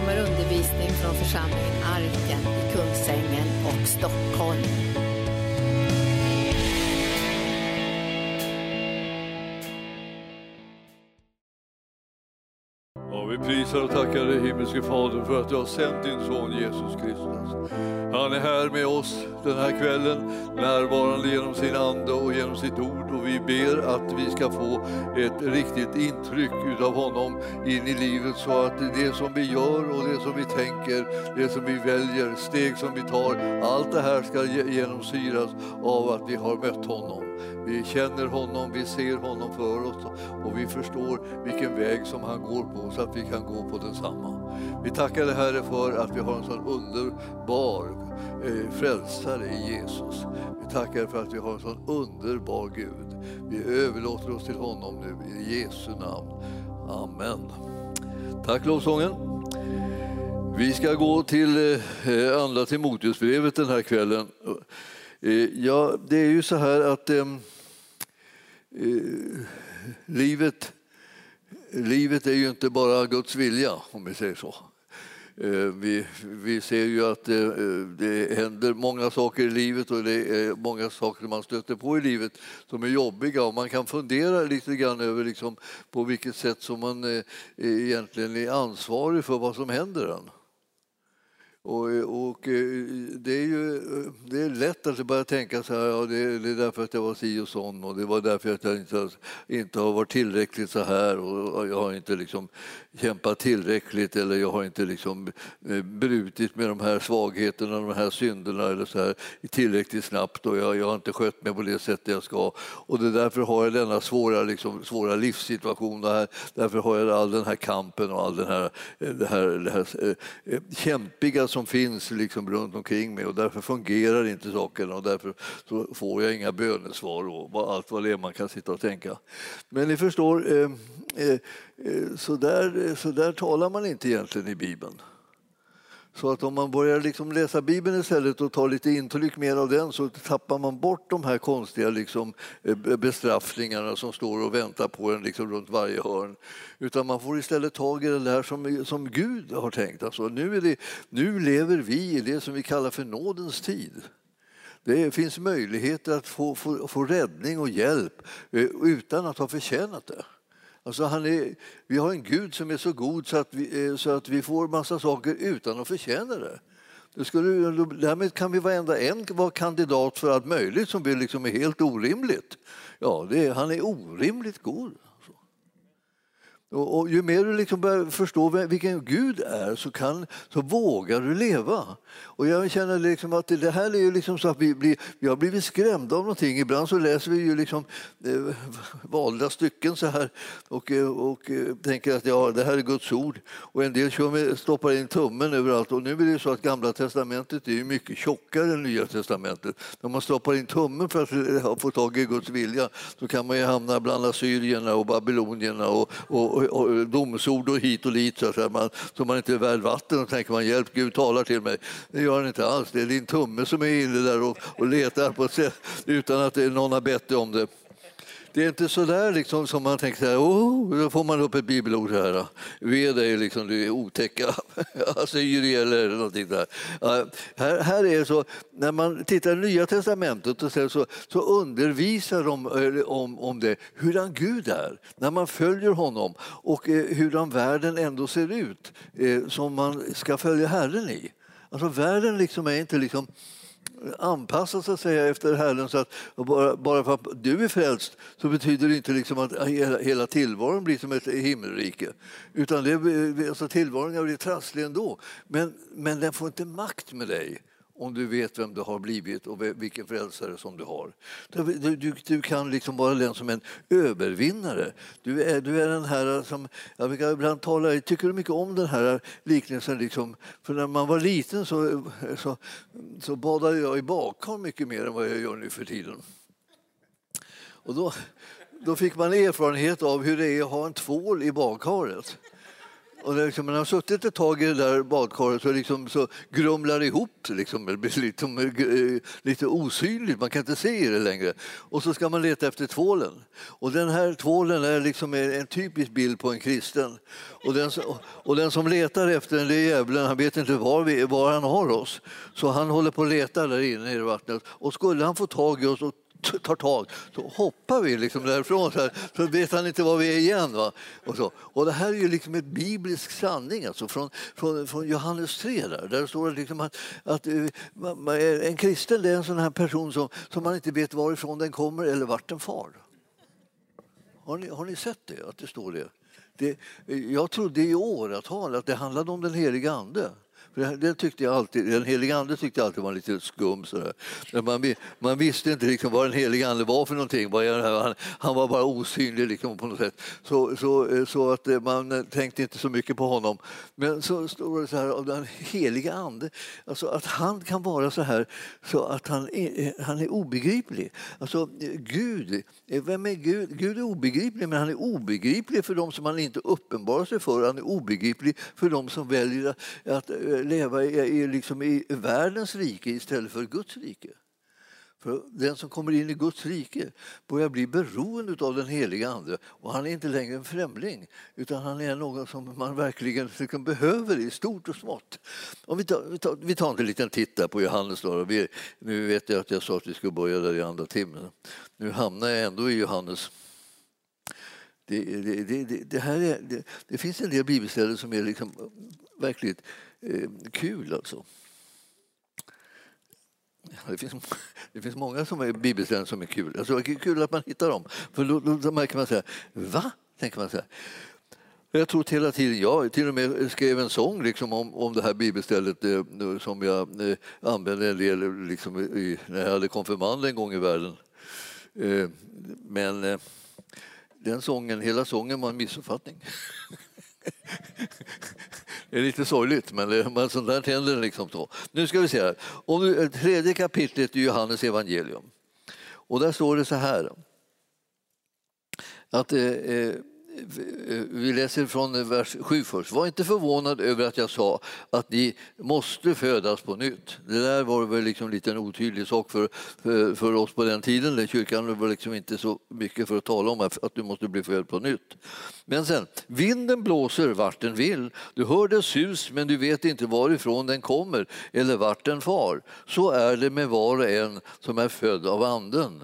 kommer undervisning från församlingen Arken i Kungsängen och Stockholm. Prisar och tackar dig himmelske Fader för att du har sänt din son Jesus Kristus. Han är här med oss den här kvällen, närvarande genom sin ande och genom sitt ord och vi ber att vi ska få ett riktigt intryck utav honom in i livet så att det som vi gör och det som vi tänker, det som vi väljer, steg som vi tar, allt det här ska genomsyras av att vi har mött honom. Vi känner honom, vi ser honom för oss och vi förstår vilken väg som han går på så att vi kan gå på densamma. Vi tackar dig Herre för att vi har en sån underbar eh, frälsare i Jesus. Vi tackar för att vi har en sån underbar Gud. Vi överlåter oss till honom nu i Jesu namn. Amen. Tack lovsången. Vi ska gå till eh, eh, Andra Timoteusbrevet den här kvällen. Eh, ja, det är ju så här att ehm, eh, livet, livet är ju inte bara Guds vilja, om vi säger så. Eh, vi, vi ser ju att det, det händer många saker i livet och det är många saker man stöter på i livet som är jobbiga och man kan fundera lite grann över liksom på vilket sätt som man egentligen är ansvarig för vad som händer en. Och, och eh, det är ju eh, det är lätt att börja tänka så här, ja, det, det är därför att jag var si och sån och det var därför att jag inte, har- inte har varit tillräckligt så här och jag har inte liksom kämpat tillräckligt eller jag har inte liksom eh, brutit med de här svagheterna, de här synderna eller så här tillräckligt snabbt och jag, jag har inte skött mig på det sättet jag ska. Och det är därför har jag denna svåra, liksom, svåra livssituation och här, därför har jag all den här kampen och all den här, det här, det här det här kämpiga som finns liksom runt omkring mig och därför fungerar inte sakerna och därför så får jag inga bönesvar och allt vad det är man kan sitta och tänka. Men ni förstår, eh, eh, eh så, där, eh, så där talar man inte egentligen i Bibeln. Så att om man börjar liksom läsa Bibeln istället och tar lite intryck mer av den så tappar man bort de här konstiga liksom, eh, bestraffningarna som står och väntar på en liksom runt varje hörn. Utan man får istället tag i det där som, som Gud har tänkt. Alltså, nu, är det, nu lever vi i det som vi kallar för nådens tid. Det finns möjligheter att få, få, få räddning och hjälp eh, utan att ha förtjänat det. Alltså han är, vi har en Gud som är så god så att vi, eh, så att vi får massa saker utan att förtjäna det. det skulle, därmed kan vi varenda en vara kandidat för allt möjligt som vi liksom är helt orimligt. Ja, det är, han är orimligt god. Och, och ju mer du liksom börjar förstå vilken Gud är så, kan, så vågar du leva. Och jag känner liksom att det här är ju liksom så att vi, blir, vi har blivit skrämda av någonting. Ibland så läser vi ju liksom, eh, valda stycken så här och, eh, och, och tänker att ja, det här är Guds ord. Och en del kör med, stoppar in tummen överallt. Och nu är det ju så att Gamla testamentet är ju mycket tjockare än Nya testamentet. När man stoppar in tummen för att eh, få tag i Guds vilja så kan man ju hamna bland assyrierna och babylonierna och, och, och, och domsord och hit och dit så, att man, så man inte är värd vatten och tänker man hjälp, Gud talar till mig. Det gör han inte alls. Det är din tumme som är inne där och, och letar på ett sätt utan att någon har bett dig om det. Det är inte så där liksom som man tänker så här, oh, då får man upp ett bibelord så här. Ve dig liksom, du är otäcka alltså, assyrier eller någonting där. Ja, här, här är så, när man tittar i Nya Testamentet och så, så, så undervisar de om, om det, hurdan Gud är, när man följer honom och eh, hurdan världen ändå ser ut eh, som man ska följa Herren i. Alltså världen liksom är inte liksom anpassa så att säga efter Herren. Så att bara, bara för att du är frälst så betyder det inte liksom att hela, hela tillvaron blir som ett himmelrike. Utan det, alltså tillvaron blir trasslig ändå. Men, men den får inte makt med dig om du vet vem du har blivit och vilken frälsare som du har. Du, du, du kan liksom vara den som en övervinnare. Du är, du är den här som, jag brukar ibland tala, jag tycker mycket om den här liknelsen. Liksom, för när man var liten så, så, så badade jag i badkar mycket mer än vad jag gör nu för tiden. Och då, då fick man erfarenhet av hur det är att ha en tvål i badkaret och det liksom, man har suttit ett tag i det där badkaret så, liksom, så grumlar det ihop. Liksom, det blir liksom, lite osynligt, man kan inte se det längre. Och så ska man leta efter tvålen. Och den här tvålen är liksom en typisk bild på en kristen. Och den, och den som letar efter den, det är djävulen. Han vet inte var, vi, var han har oss. Så han håller på att leta där inne i vattnet. Och skulle han få tag i oss och tar tag, så hoppar vi liksom därifrån så, här, så vet han inte var vi är igen. Va? Och, så. och det här är ju liksom en biblisk sanning alltså, från, från, från Johannes 3. Där, där står det liksom att, att eh, en kristen är en sån här person som, som man inte vet varifrån den kommer eller vart den far. Har ni, har ni sett det? Att det står det? det jag trodde i åratal att det handlade om den heliga Ande. För det tyckte jag alltid, den helige ande tyckte jag alltid var lite skum. Sådär. Man, man visste inte liksom vad den helige ande var för någonting. Han, han var bara osynlig liksom på något sätt. Så, så, så att eh, man tänkte inte så mycket på honom. Men så står det så här om den helige ande, alltså att han kan vara så här så att han är, eh, han är obegriplig. Alltså Gud, eh, vem är Gud? Gud är obegriplig men han är obegriplig för de som han inte uppenbarar sig för. Han är obegriplig för de som väljer att leva i, i, liksom i världens rike istället för Guds rike. För den som kommer in i Guds rike börjar bli beroende av den heliga Ande och han är inte längre en främling utan han är någon som man verkligen liksom behöver i stort och smått. Om vi, tar, vi, tar, vi tar en liten titt på Johannes. Då. Vi, nu vet jag att jag sa att vi skulle börja där i andra timmen. Nu hamnar jag ändå i Johannes. Det, det, det, det här är, det, finns en del bibelställen som är liksom verkligt eh, kul alltså. Det finns, det finns många som är bibelställen som är kul. Alltså, det är kul att man hittar dem. För då, då, då märker man så här, va? Tänker man så här. Jag tror hela tiden, jag till och med skrev en sång liksom om, om det här bibelstället eh, som jag eh, använde en del liksom, i, när jag hade konfirmand en gång i världen. Eh, men eh, den sången, hela sången var en missuppfattning. Det är lite sorgligt, men, men sånt där händer liksom Då. Nu ska vi se här. Om eh, tredje kapitlet i Johannes evangelium. Och där står det så här. Att eh, eh Eh, vi läser från vers 7 först. Var inte förvånad över att jag sa att ni måste födas på nytt. Det där var väl liksom lite en otydlig sak för, för, för oss på den tiden. Kyrkan var liksom inte så mycket för att tala om att du måste bli född på nytt. Men sen, vinden blåser vart den vill. Du hör dess sus men du vet inte varifrån den kommer eller vart den far. Så är det med var och en som är född av anden.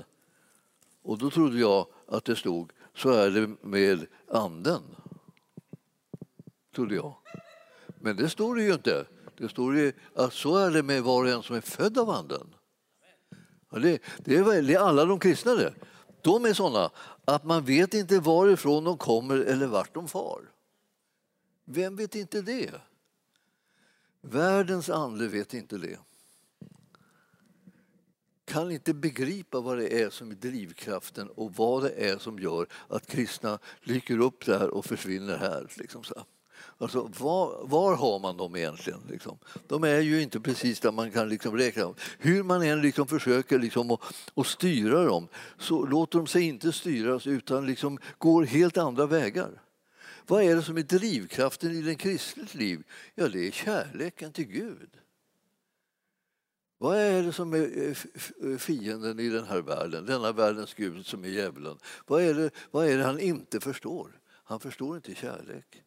Och då trodde jag att det stod så är det med anden. Trodde jag. Men det står det ju inte. Det står ju att så är det med var och en som är född av anden. Det, det, är, det är alla de kristna det. De är såna att man vet inte varifrån de kommer eller vart de far. Vem vet inte det? Världens ande vet inte det kan inte begripa vad det är som är drivkraften och vad det är som gör att kristna dyker upp där och försvinner här. Liksom så. Alltså, var, var, har man dem egentligen? Liksom? De är ju inte precis där man kan liksom räkna dem. Hur man än liksom försöker liksom att, att styra dem så låter de sig inte styras utan liksom går helt andra vägar. Vad är det som är drivkraften i den kristens liv? Ja, det är kärleken till Gud. Vad är det som är fienden i den här världen, denna världens Gud som är djävulen? Vad är, det, vad är det han inte förstår? Han förstår inte kärlek.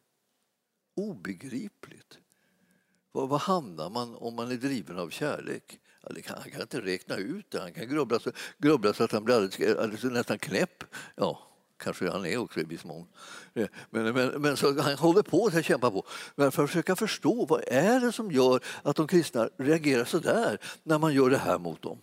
Obegripligt. Var, var hamnar man om man är driven av kärlek? Ja, kan, han kan inte räkna ut det. Han kan grubbla så, grubbla så att han blir alldeles, alldeles, nästan knäpp. Ja, kanske han är också i viss mån. Eh, men, men, men så han håller på att kämpa på men för att försöka förstå vad är det som gör att de kristna reagerar så där när man gör det här mot dem.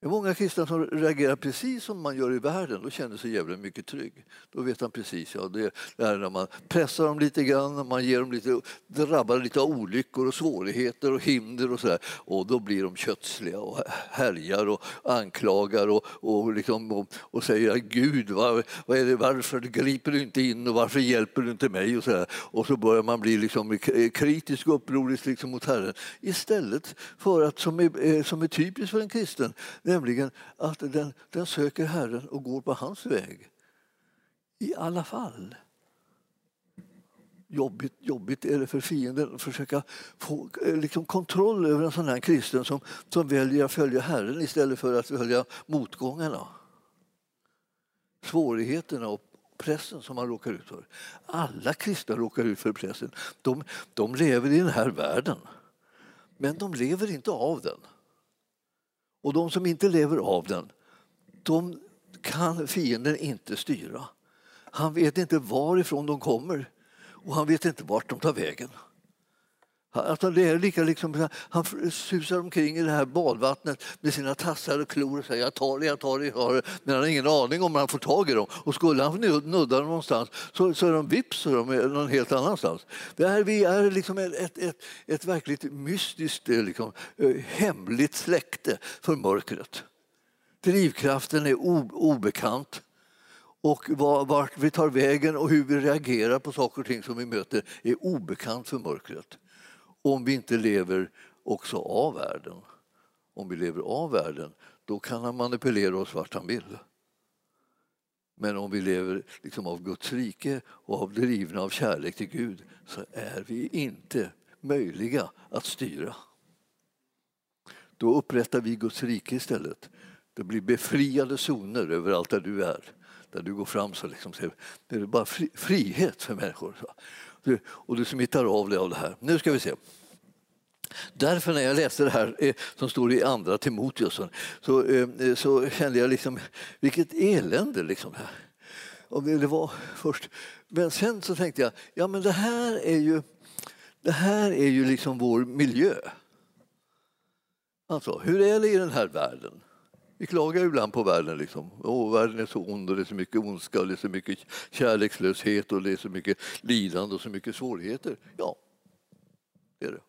Det är många kristna som reagerar precis som man gör i världen. Då känner sig djävulen mycket trygg. Då vet han precis. Ja, det är när man pressar dem lite grann, man ger dem lite, drabbar lite av olyckor och svårigheter och hinder och så där. Och då blir de kötsliga och härjar och anklagar och, och, liksom, och, och säger Gud, var, vad är det, varför griper du inte in och varför hjälper du inte mig? Och så, där. och så börjar man bli liksom kritisk och upprorisk liksom mot Herren. Istället för att, som är, eh, som är typiskt för en kristen, Nämligen att den, den söker Herren och går på hans väg. I alla fall. jobbigt, jobbigt är det för fienden att försöka få eh, liksom, kontroll över en sån här kristen som, som väljer att följa Herren istället för att följa motgångarna. Svårigheterna och pressen som man råkar ut för. Alla kristna råkar ut för pressen. De, de lever i den här världen, men de lever inte av den. Och de som inte lever av den, de kan fienden inte styra. Han vet inte varifrån de kommer och han vet inte vart de tar vägen. Alltså det är lika liksom, han susar omkring i det här badvattnet med sina tassar och klor och säger jag tar det, jag tar det, jag tar det. Men han har ingen aning om han får tag i dem. Och skulle han nudda dem någonstans så, så är de vips så de är någon helt annanstans. Det här, vi är liksom ett, ett, ett, ett verkligt mystiskt, eh, liksom, eh, hemligt släkte för mörkret. Drivkraften är obekant och vart vi tar vägen och hur vi reagerar på saker och ting som vi möter är obekant för mörkret. Om vi inte lever också av världen. Om vi lever av världen, då kan han manipulera oss vart han vill. Men om vi lever liksom av Guds rike och av drivna av kärlek till Gud så är vi inte möjliga att styra. Då upprättar vi Guds rike istället. Det blir befriade zoner överallt där du är där du går fram så liksom, det är bara frihet för människor. Och du smittar av dig av det här. Nu ska vi se. Därför när jag läste det här eh, som står i andra Timoteus så, så eh, kände jag liksom, vilket elände. Liksom. Och det var först. Men sen så tänkte jag, ja men det här är ju, det här är ju liksom vår miljö. Alltså, hur är det i den här världen? Vi klagar ibland på världen. Liksom. Åh, världen är så ond och det är så mycket ondska, och det är så mycket kärlekslöshet och det är så mycket lidande och så mycket svårigheter. Ja, det är det.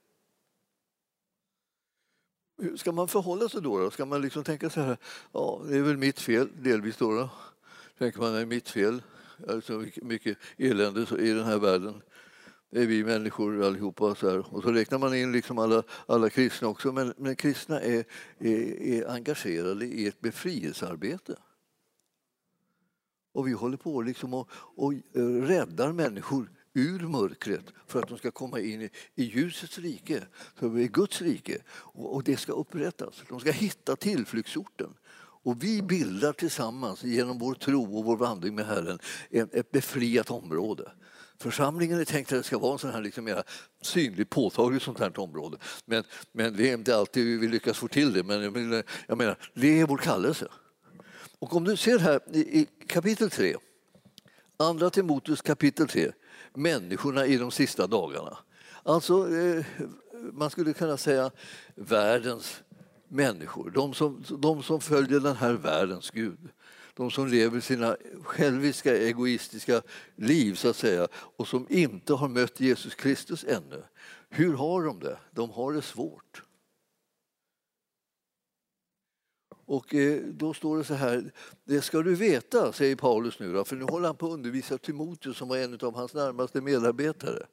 Hur ska man förhålla sig då? då? Ska man liksom tänka så här, ja, det är väl mitt fel, delvis då. då. Tänker man, det är mitt fel, alltså mycket elände i den här världen det är vi människor allihopa. Så här. Och så räknar man in liksom alla, alla kristna också. Men, men kristna är, är, är engagerade i ett befrielsearbete. Och vi håller på liksom och, och eh, räddar människor ur mörkret för att de ska komma in i, i ljusets rike, för i Guds rike. Och, och det ska upprättas. De ska hitta tillflyktsorten. Och vi bildar tillsammans genom vår tro och vår vandring med Herren ett befriat område. Församlingen är tänkt att det ska vara en sån här liksom mer synlig, påtaglig sånt här område. Men, men det är inte alltid vi lyckas få till det. Men jag menar, jag menar det är vår kallelse. Och om du ser här i, i kapitel 3, andra Timoteus kapitel 3, människorna i de sista dagarna. Alltså, eh, man skulle kunna säga världens människor, de som, de som följer den här världens Gud de som lever sina själviska, egoistiska liv så att säga och som inte har mött Jesus Kristus ännu. Hur har de det? De har det svårt. Och eh, då står det så här, det ska du veta, säger Paulus nu, då, för nu håller han på att undervisa Timoteus som var en av hans närmaste medarbetare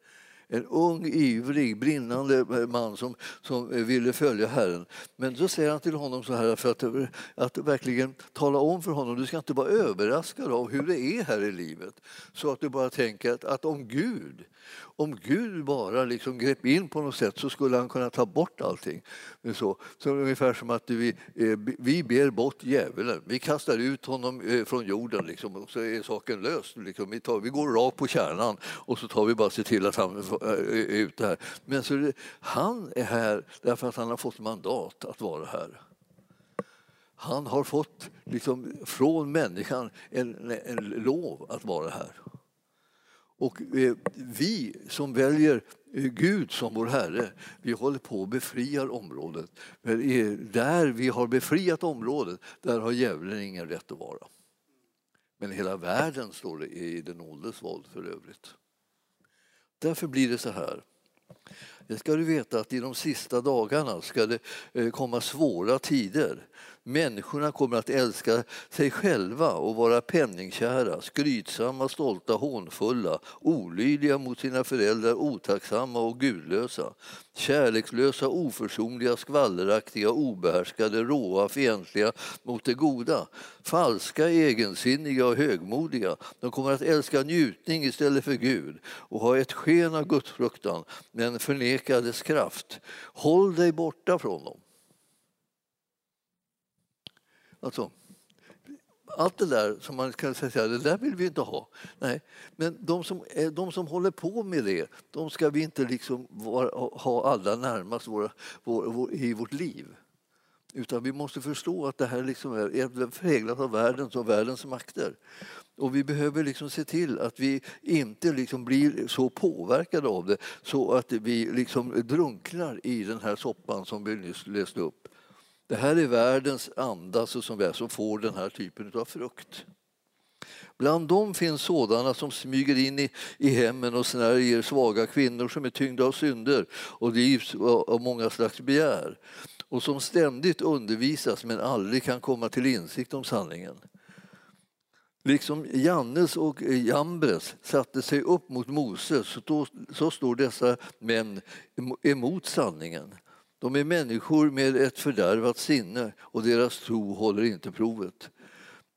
en ung, ivrig, brinnande man som, som ville följa Herren. Men då säger han till honom så här för att, att verkligen tala om för honom, du ska inte vara överraskad av hur det är här i livet. Så att du bara tänker att, att om Gud om Gud bara liksom grep in på något sätt så skulle han kunna ta bort allting. Så, så ungefär som att vi, eh, vi ber bort djävulen. Vi kastar ut honom eh, från jorden liksom, och så är saken löst. Liksom. Vi, tar, vi går rakt på kärnan och så tar vi bara se till att han Eh, ut här. Men så det, han är här därför att han har fått mandat att vara här. Han har fått liksom, från människan en, en lov att vara här. Och eh, vi som väljer eh, Gud som vår Herre, vi håller på att befria området. Men där vi har befriat området, där har djävulen ingen rätt att vara. Men hela världen, står det, i den ålders våld för övrigt. Därför blir det så här. Det ska du veta att i de sista dagarna ska det eh, komma svåra tider. Människorna kommer att älska sig själva och vara penningkära, skrytsamma, stolta, hånfulla, olydiga mot sina föräldrar, otacksamma och gudlösa, kärlekslösa, oförsonliga, skvalleraktiga, obehärskade, råa, fientliga mot det goda, falska, egensinniga och högmodiga. De kommer att älska njutning istället för Gud och ha ett sken av gudsfruktan men förneka dess kraft. Håll dig borta från dem. Alltså, allt det där som man kan säga, det där vill vi inte ha. Nej, men de som, de som håller på med det, de ska vi inte liksom vara, ha allra närmast våra, vår, vår, i vårt liv. Utan vi måste förstå att det här liksom är, är präglat av världens och världens makter. Och vi behöver liksom se till att vi inte liksom blir så påverkade av det så att vi liksom drunknar i den här soppan som vi nyss läste upp. Det här är världens anda som, är, som får den här typen av frukt. Bland dem finns sådana som smyger in i, i hemmen och snärjer svaga kvinnor som är tyngda av synder och drivs av många slags begär och som ständigt undervisas men aldrig kan komma till insikt om sanningen. Liksom Jannes och Jambres satte sig upp mot Moses, så, så står dessa män emot sanningen. De är människor med ett fördärvat sinne och deras tro håller inte provet.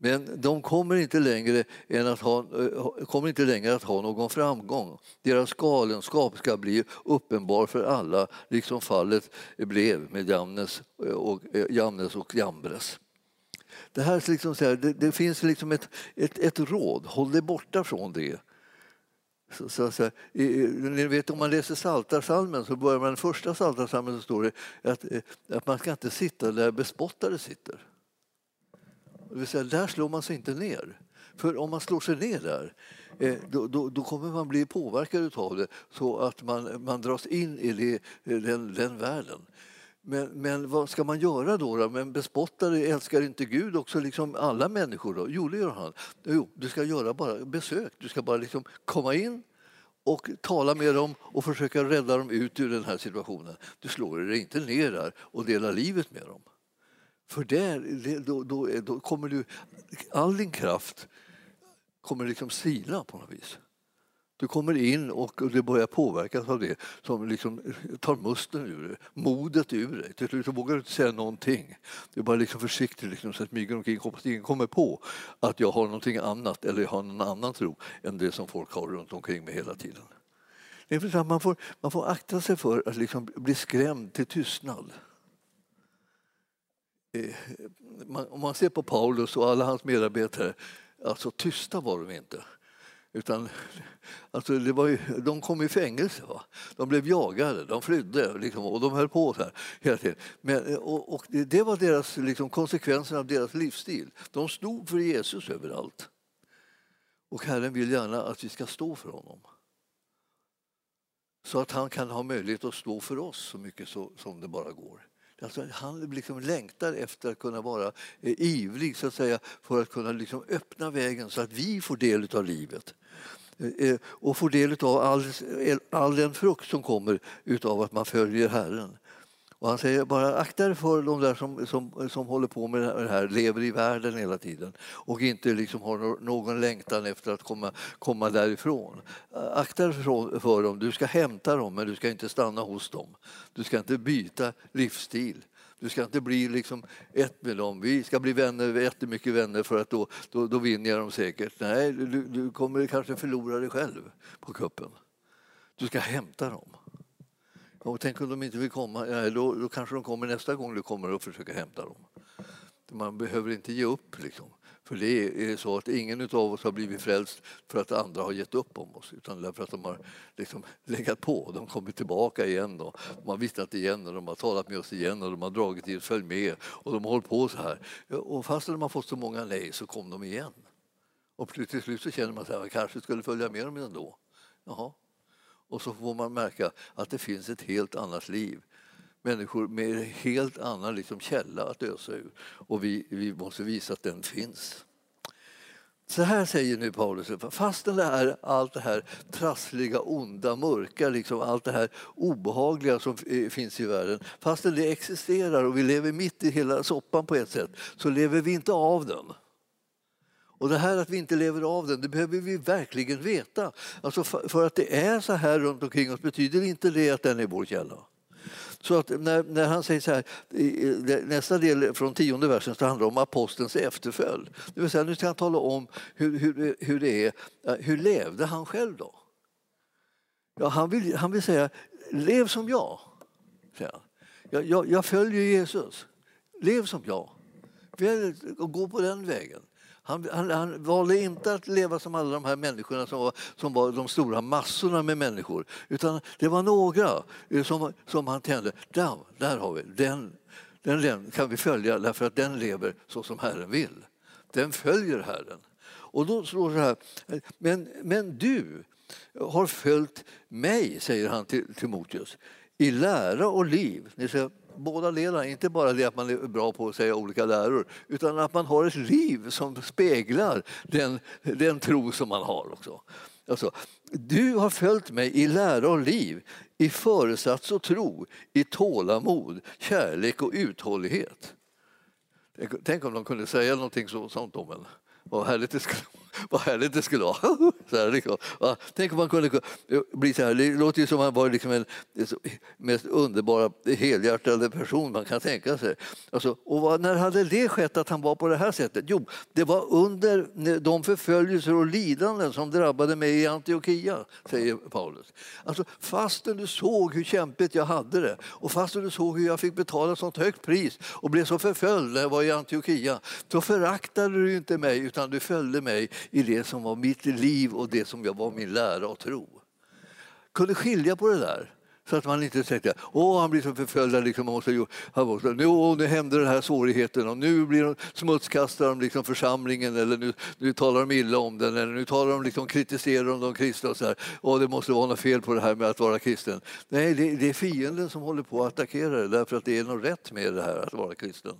Men de kommer inte längre, än att ha, eh, kommer inte längre att ha någon framgång. Deras galenskap ska bli uppenbar för alla, liksom fallet blev med Jamnes eh, och, eh, Jamnes och Jambres. Det, här liksom, det, det finns liksom ett, ett, ett råd, håll dig borta från det. Så, så, så, ni vet om man läser Psaltarpsalmen så börjar man första Psaltarpsalmen så står det att, eh, att man ska inte sitta där bespottare sitter. Det vill säga, där slår man sig inte ner. För om man slår sig ner där eh, då, då, då kommer man bli påverkad av det så att man, man dras in i det, eh, den, den världen. Men, men vad ska man göra då? då? Men bespottare älskar inte Gud också liksom alla människor? Då? Jo, det gör han. Jo, du ska göra bara besök. Du ska bara liksom komma in och tala med dem och försöka rädda dem ut ur den här situationen. Du slår dig inte ner där och delar livet med dem. För där, då, då, då kommer du, all din kraft kommer liksom sila på något vis. Du kommer in och det börjar påverkas av det som liksom tar musten ur dig, modet ur dig. Till slut vågar du inte säga någonting. Du är bara liksom försiktig liksom, så att smyger omkring hoppas ingen kommer på att jag har någonting annat eller jag har någon annan tro än det som folk har runt omkring mig hela tiden. Man får, man får akta sig för att liksom bli skrämd till tystnad. Eh, om man ser på Paulus och alla hans medarbetare, alltså tysta var de inte. Utan, alltså det var ju, de kom i fängelse, va? de blev jagade, de flydde liksom, och de höll på så här hela tiden. Men, och, och det, det, var deras, liksom, konsekvensen av deras livsstil. De stod för Jesus överallt. Och Herren vill gärna att vi ska stå för honom. Så att han kan ha möjlighet att stå för oss så mycket så, som det bara går. Alltså, han liksom längtar efter att kunna vara eh, ivrig så att säga, för att kunna liksom öppna vägen så att vi får del av livet eh, eh, och får del av all, all den frukt som kommer av att man följer Herren. Och han säger bara akta dig för de där som, som, som håller på med det här, lever i världen hela tiden och inte liksom har någon längtan efter att komma, komma därifrån. Akta dig för, för dem, du ska hämta dem men du ska inte stanna hos dem. Du ska inte byta livsstil. Du ska inte bli liksom ett med dem. Vi ska bli vänner, jättemycket vänner för att då, då, då vinner jag dem säkert. Nej, du, du kommer kanske förlora dig själv på kuppen. Du ska hämta dem. Och tänk om de inte vill komma, ja, då, då kanske de kommer nästa gång du kommer och försöker hämta dem. Man behöver inte ge upp. Liksom. För det är så att ingen av oss har blivit frälst för att andra har gett upp om oss utan därför att de har liksom legat på. De kommer tillbaka igen. Då. De har vittnat igen och de har talat med oss igen och de har dragit i följ med och de har hållit på så här. Och fast de har fått så många nej så kom de igen. Och till slut så känner man att man kanske skulle följa med dem ändå. Jaha, och så får man märka att det finns ett helt annat liv. Människor med en helt annan liksom källa att ösa ur. Och vi, vi måste visa att den finns. Så här säger nu Paulus, fastän det är allt det här trassliga, onda, mörka, liksom allt det här obehagliga som eh, finns i världen, fastän det existerar och vi lever mitt i hela soppan på ett sätt, så lever vi inte av den. Och det här att vi inte lever av den, det behöver vi verkligen veta. Alltså för, för att det är så här runt omkring oss betyder inte det att den är vår källa. Så att när, när han säger så här, nästa del från tionde versen så handlar om apostelns efterföljd. Det vill säga, nu ska han tala om hur, hur, hur det är, hur levde han själv då? Ja, han, vill, han vill säga, lev som jag. Jag, jag, jag följer Jesus. Lev som jag. Gå på den vägen. Han, han, han, valde inte att leva som alla de här människorna som var, som var de stora massorna med människor. Utan det var några eh, som, som han tände, där, där har vi den, den, den kan vi följa därför att den lever så som Herren vill. Den följer Herren. Och då står det så här, eh, men, men du har följt mig, säger han till Timoteus, i lära och liv. Ni ser, båda delarna, inte bara det att man är bra på att säga olika läror utan att man har ett liv som speglar den, den tro som man har också. Alltså, du har följt mig i lära och liv, i föresats och tro, i tålamod, kärlek och uthållighet. Tänk om de kunde säga någonting sånt om en. Vad härligt det skulle, vara. vad härligt det skulle vara. Så här, liksom. Tänk om man kunde bli så här. Det låter ju som att han var liksom den mest underbara, helhjärtade person man kan tänka sig. Alltså, och vad, när hade det skett att han var på det här sättet? Jo, det var under de förföljelser och lidanden som drabbade mig i Antiochia, säger Paulus. Alltså, fastän du såg hur kämpigt jag hade det och fastän du såg hur jag fick betala sånt högt pris och blev så förföljd när jag var i Antiochia, så föraktade du inte mig utan du följde mig i det som var mitt liv och det som var min lära och tro. Kunde skilja på det där. Så att man inte tänkte att han blir så förföljd, liksom, måste, han måste, nu, åh, nu hände den här svårigheten och nu blir de, smutskastar de liksom församlingen eller nu, nu talar de illa om den eller nu talar de liksom, kritiserar de de kristna och så här. Åh, det måste vara något fel på det här med att vara kristen. Nej, det, det är fienden som håller på att attackera det därför att det är något rätt med det här att vara kristen.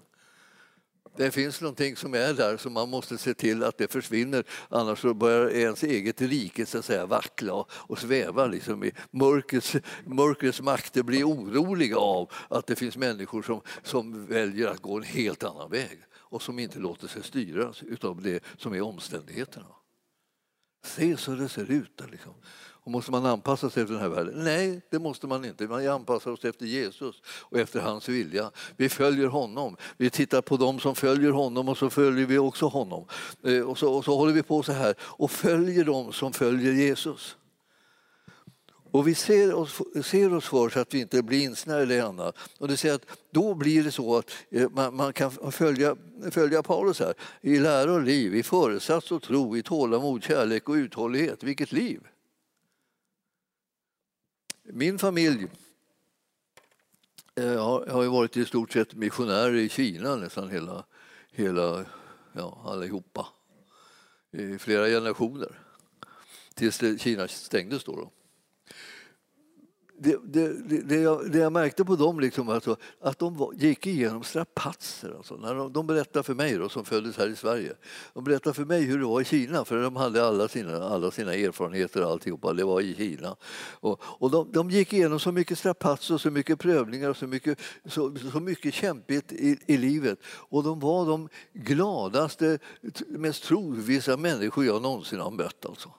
Det finns någonting som är där som man måste se till att det försvinner annars så börjar ens eget rike så att säga, vackla och sväva liksom i mörkrets, mörkrets makter blir oroliga av att det finns människor som, som väljer att gå en helt annan väg och som inte låter sig styras av det som är omständigheterna. Se så det ser ut. Liksom. Och måste man anpassa sig efter den här världen? Nej, det måste man inte. Man anpassar oss efter Jesus och efter hans vilja. Vi följer honom. Vi tittar på dem som följer honom och så följer vi också honom. Eh, och så, och så håller vi på så här och följer dem som följer Jesus. Och vi ser oss, ser oss för så att vi inte blir insnärjda i annat. Och det säger att då blir det så att eh, man, man, kan följa, följa Paulus här. I lära och liv, i föresats och tro, i tålamod, kärlek och uthållighet. Vilket liv! Min familj eh, har ju varit i stort sett missionärer i Kina nästan hela, hela ja, allihopa. I flera generationer. Tills Kina stängdes då. då det, det, det, jag, det jag märkte på dem liksom alltså, att de var, gick igenom strapatser. Alltså, när de, de berättade för mig, då, som föddes här i Sverige, de berättade för mig hur det var i Kina, för de hade alla sina, alla sina erfarenheter och alltihopa, det var i Kina. Och, och de, de gick igenom så mycket strapatser, så mycket prövningar och så mycket, så, så mycket kämpigt i, i livet. Och de var de gladaste, mest trovissa människor jag någonsin har mött. Alltså.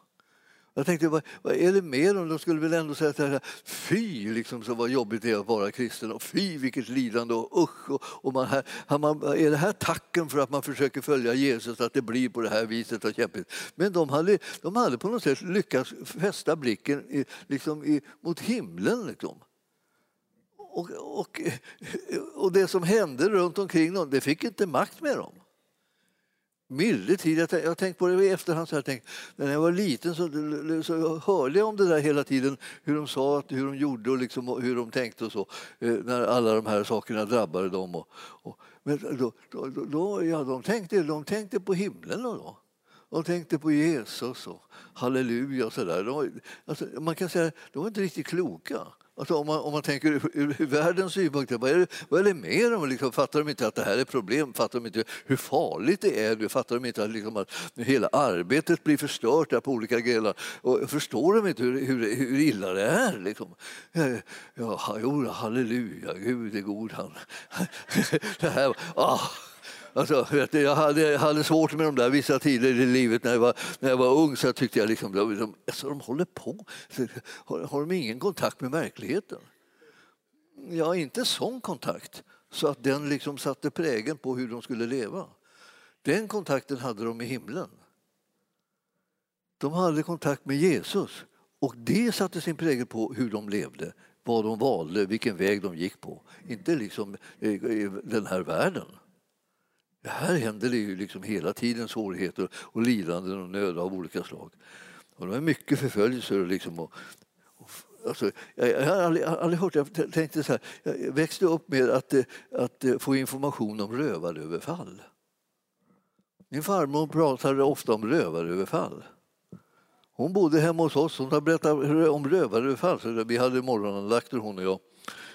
Jag tänkte, vad, vad, är det mer? De skulle väl ändå säga så här, fy liksom, så vad jobbigt det är att vara kristen och fy vilket lidande och usch. Och, och man, här, man, är det här tacken för att man försöker följa Jesus, att det blir på det här viset och kämpigt? Men de hade, de hade på något sätt lyckats fästa blicken i, liksom i, mot himlen. Liksom. Och, och, och det som hände runt omkring dem, det fick inte makt med dem milde tid. Jag har tänkt på det i efterhand. Så jag tänkt, när jag var liten så, så hörde jag om det där hela tiden. Hur de sa, att, hur de gjorde och liksom, hur de tänkte och så. Eh, när alla de här sakerna drabbade dem. Och, och men då, då, då, ja, de, tänkte, de tänkte på himlen. Och då. De tänkte på Jesus och halleluja och sådär. De, alltså, man kan säga de var inte riktigt kloka. Alltså om, man, om man tänker ur, ur världens synpunkt, vad är det, vad är det med dem? Liksom, fattar de inte att det här är problem? Fattar de inte hur farligt det är? Fattar de inte att, liksom, att hela arbetet blir förstört där på olika grejer? Och förstår de inte hur, hur, hur illa det är? Liksom? Ja, jo, halleluja, Gud är god han. det här, ah. Alltså, vet du, jag, hade, jag hade svårt med de där vissa tider i livet när jag var, när jag var ung. Så tyckte jag liksom, de, alltså, de håller på. Har, har de ingen kontakt med verkligheten? Ja, inte sån kontakt så att den liksom satte prägen på hur de skulle leva. Den kontakten hade de med himlen. De hade kontakt med Jesus och det satte sin prägel på hur de levde, vad de valde, vilken väg de gick på. Inte liksom den här världen. Här händer det ju liksom hela tiden svårigheter och lidanden och nöd av olika slag. Och det var mycket förföljelser. Liksom och, och, alltså, jag, jag har aldrig, aldrig, hört, jag tänkte så här, jag växte upp med att, att eh, få information om rövaröverfall. Min farmor pratade ofta om rövaröverfall. Hon bodde hemma hos oss. Hon berättade om rövaröverfall. Vi hade morgonandakter hon och jag.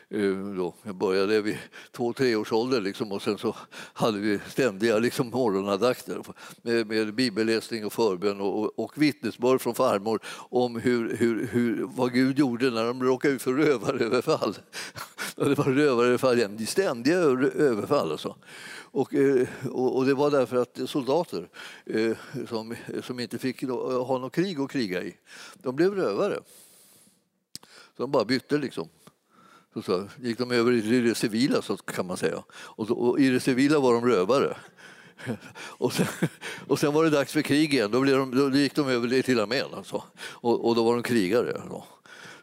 Eh, då. Jag började vid två, tre års ålder liksom, och sen så hade vi ständiga liksom, morgonandakter med, med bibelläsning och förbön och, och vittnesbörd från farmor om hur, hur, hur, vad Gud gjorde när de råkade ut för rövaröverfall. det var rövaröverfall igen, ständiga överfall. Alltså. Eh, och, och, det var därför att soldater eh, som, som inte fick ha något krig att kriga i, de blev rövare. Så de bara bytte liksom. Så gick de över i det civila, så kan man säga. Och, så, och i det civila var de rövare. Och sen, och sen var det dags för krig igen. Då, de, då gick de över till armén. Alltså. Och, och, då var de krigare. Då.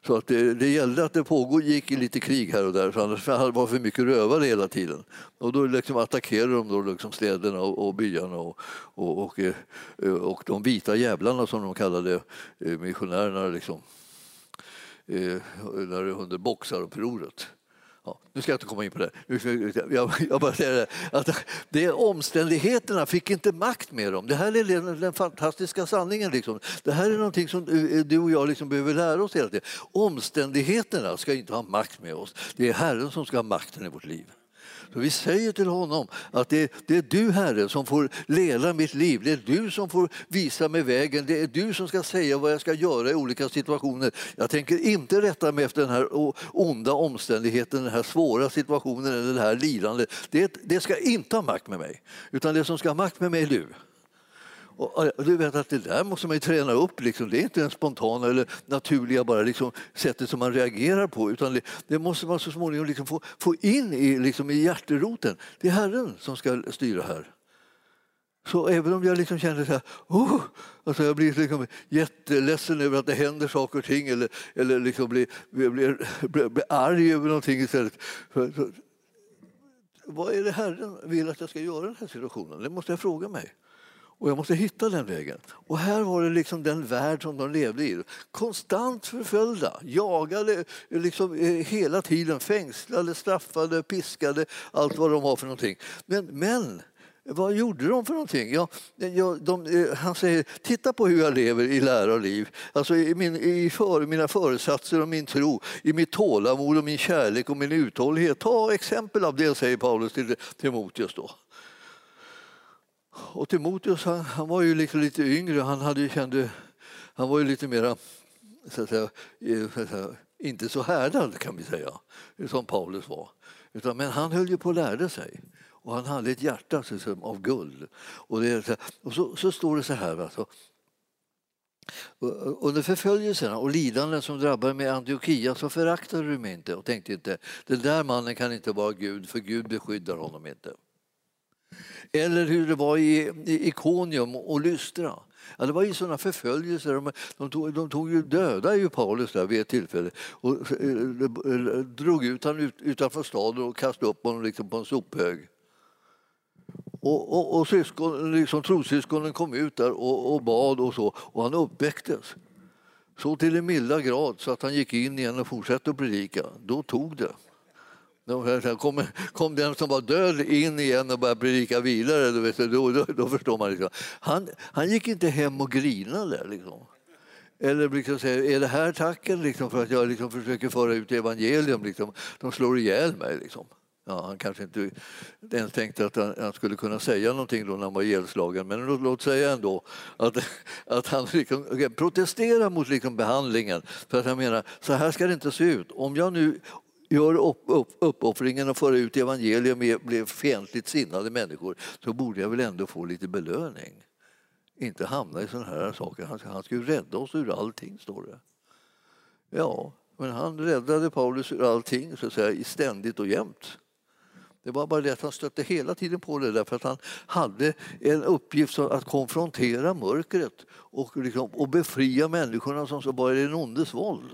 Så att det, det gällde att det pågick lite krig här och där, för annars var det för mycket rövare hela tiden. Och då liksom attackerade de då liksom städerna och, och byarna och, och, och, eh, och, de vita jävlarna som de kallade eh, missionärerna. Liksom eh, under boxarupproret. Ja, nu ska jag inte komma in på det. Jag, jag bara säger det, att det omständigheterna fick inte makt med dem. Det här är den, den fantastiska sanningen. Liksom. Det här är någonting som du och jag liksom behöver lära oss hela tiden. Omständigheterna ska inte ha makt med oss. Det är Herren som ska ha makten i vårt liv. Så vi säger till honom att det, det, är du Herre som får leda mitt liv. Det är du som får visa mig vägen. Det är du som ska säga vad jag ska göra i olika situationer. Jag tänker inte rätta mig efter den här onda omständigheten, den här svåra situationen eller det här lidandet. Det, det ska inte ha makt med mig. Utan det som ska ha makt med mig är du. Och och, du vet att det där måste man ju träna upp. Liksom. Det är inte den spontana eller naturliga bara liksom, sättet som man reagerar på. Utan det, det måste man så småningom liksom få, få in i, liksom, i hjärteroten. Det är Herren som ska styra här. Så även om jag liksom känner så här, oh, alltså jag blir liksom jätteledsen över att det händer saker och ting eller, eller liksom blir, blir, blir, blir arg över någonting istället. För, så, vad är det Herren vill att jag ska göra i den här situationen? Det måste jag fråga mig. Och jag måste hitta den vägen. Och här var det liksom den värld som de levde i. Konstant förföljda, jagade liksom eh, hela tiden, fängslade, straffade, piskade, allt vad de har för någonting. Men, men vad gjorde de för någonting? Ja, ja, de, eh, han säger, titta på hur jag lever i lära och liv. Alltså i, min, i för, mina föresatser och min tro, i mitt tålamod och min kärlek och min uthållighet. Ta exempel av det, säger Paulus till Timoteus. Då. Och Timoteus han, han var ju liksom lite yngre, han, hade, kände, han var ju lite mera så att säga, inte så härdad kan vi säga, som Paulus var. Utan, men han höll ju på att lära sig. Och han hade ett hjärta liksom, av guld. Och, det, och så, så, står det så här. Alltså, under förföljelserna och lidanden som drabbade med Antiochia så föraktade du mig inte och tänkte inte den där mannen kan inte vara Gud för Gud beskyddar honom inte. Eller hur det var i Ikonium och Lystra. Ja, det var ju sådana förföljelser. De, de, tog, de tog ju döda ju Paulus där vid ett tillfälle och eh, drog ut honom ut, utanför staden och kastade upp honom liksom på en sophög. Och, och, och syskon, liksom, trossyskonen kom ut där och, och bad och så och han uppväcktes. Så till en milda grad så att han gick in igen och fortsatte att predika. Då tog det. Sen kom, kom den som var död in igen och började predika vidare. Du vet, då, då, då förstår man. Liksom. Han, han gick inte hem och grinade. Liksom. Eller liksom säger, är det här tacken liksom, för att jag liksom försöker föra ut evangelium? Liksom. De slår ihjäl mig. Liksom. Ja, han kanske inte ens tänkte att han, han, skulle kunna säga någonting då när han var ihjälslagen, men låt, låt säga ändå att, att han liksom, okay, protesterar mot liksom behandlingen. För att han menar, så här ska det inte se ut. Om jag nu gör upp, upp, uppoffringen att föra ut evangelium med fientligt sinnade människor så borde jag väl ändå få lite belöning. Inte hamna i sådana här saker. Han, han ska ju rädda oss ur allting, står det. Ja, men han räddade Paulus ur allting så att säga, ständigt och jämt. Det var bara det att han stötte hela tiden på det därför att han hade en uppgift att konfrontera mörkret och, liksom, och befria människorna som så bara i den ondes våld.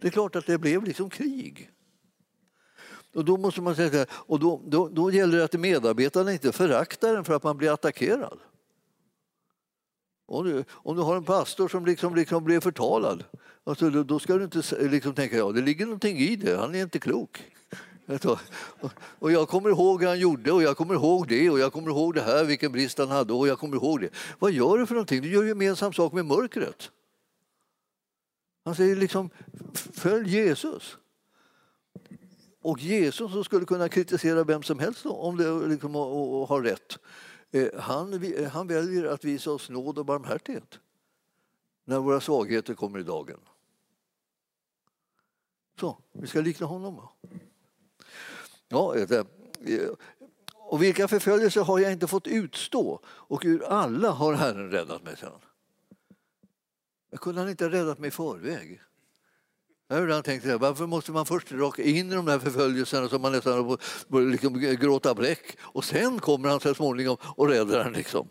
Det är klart att det blev liksom krig. Och då måste man säga och då, då, då gäller det att medarbetarna inte föraktar den för att man blir attackerad. Om du, om du har en pastor som liksom, liksom blir förtalad, alltså då, då ska du inte liksom tänka ja det ligger någonting i det, han är inte klok. Alltså, och jag kommer ihåg hur han gjorde och jag kommer ihåg det och jag kommer ihåg det här, vilken brist han hade och jag kommer ihåg det. Vad gör du för någonting? Du gör gemensam sak med mörkret. Han säger liksom, följ Jesus. Och Jesus som skulle kunna kritisera vem som helst då, om det liksom, och, och har rätt. Eh, han, eh, han väljer att visa oss nåd och barmhärtighet när våra svagheter kommer i dagen. Så, vi ska likna honom. Ja, det, eh, och vilka förföljelser har jag inte fått utstå? Och ur alla har Herren räddat mig, sedan. Jag kunde han inte räddat mig i förväg? Jag har ibland tänkt varför måste man först raka in i de där förföljelserna så man nästan börjar liksom gråta bräck och sen kommer han så småningom och räddar en. Liksom.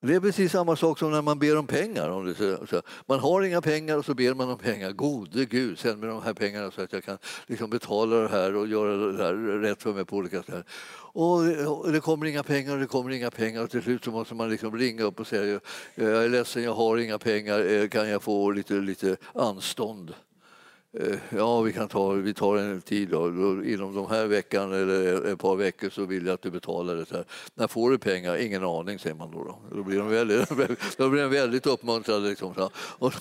Det är precis samma sak som när man ber om pengar. Om det, man har inga pengar och så ber man om pengar. Gode Gud, sänd mig de här pengarna så att jag kan liksom betala det här och göra det här rätt för mig på olika sätt. Och det kommer inga pengar och det kommer inga pengar och till slut så måste man liksom ringa upp och säga jag är ledsen, jag har inga pengar, eh, kan jag få lite, lite anstånd? Eh, ja, vi kan ta, vi tar en tid då. Inom de här veckan eller ett par veckor så vill jag att du betalar det. här. När får du pengar? Ingen aning, säger man då. Då, då blir de väldigt, då blir de väldigt uppmuntrade. Liksom. Och,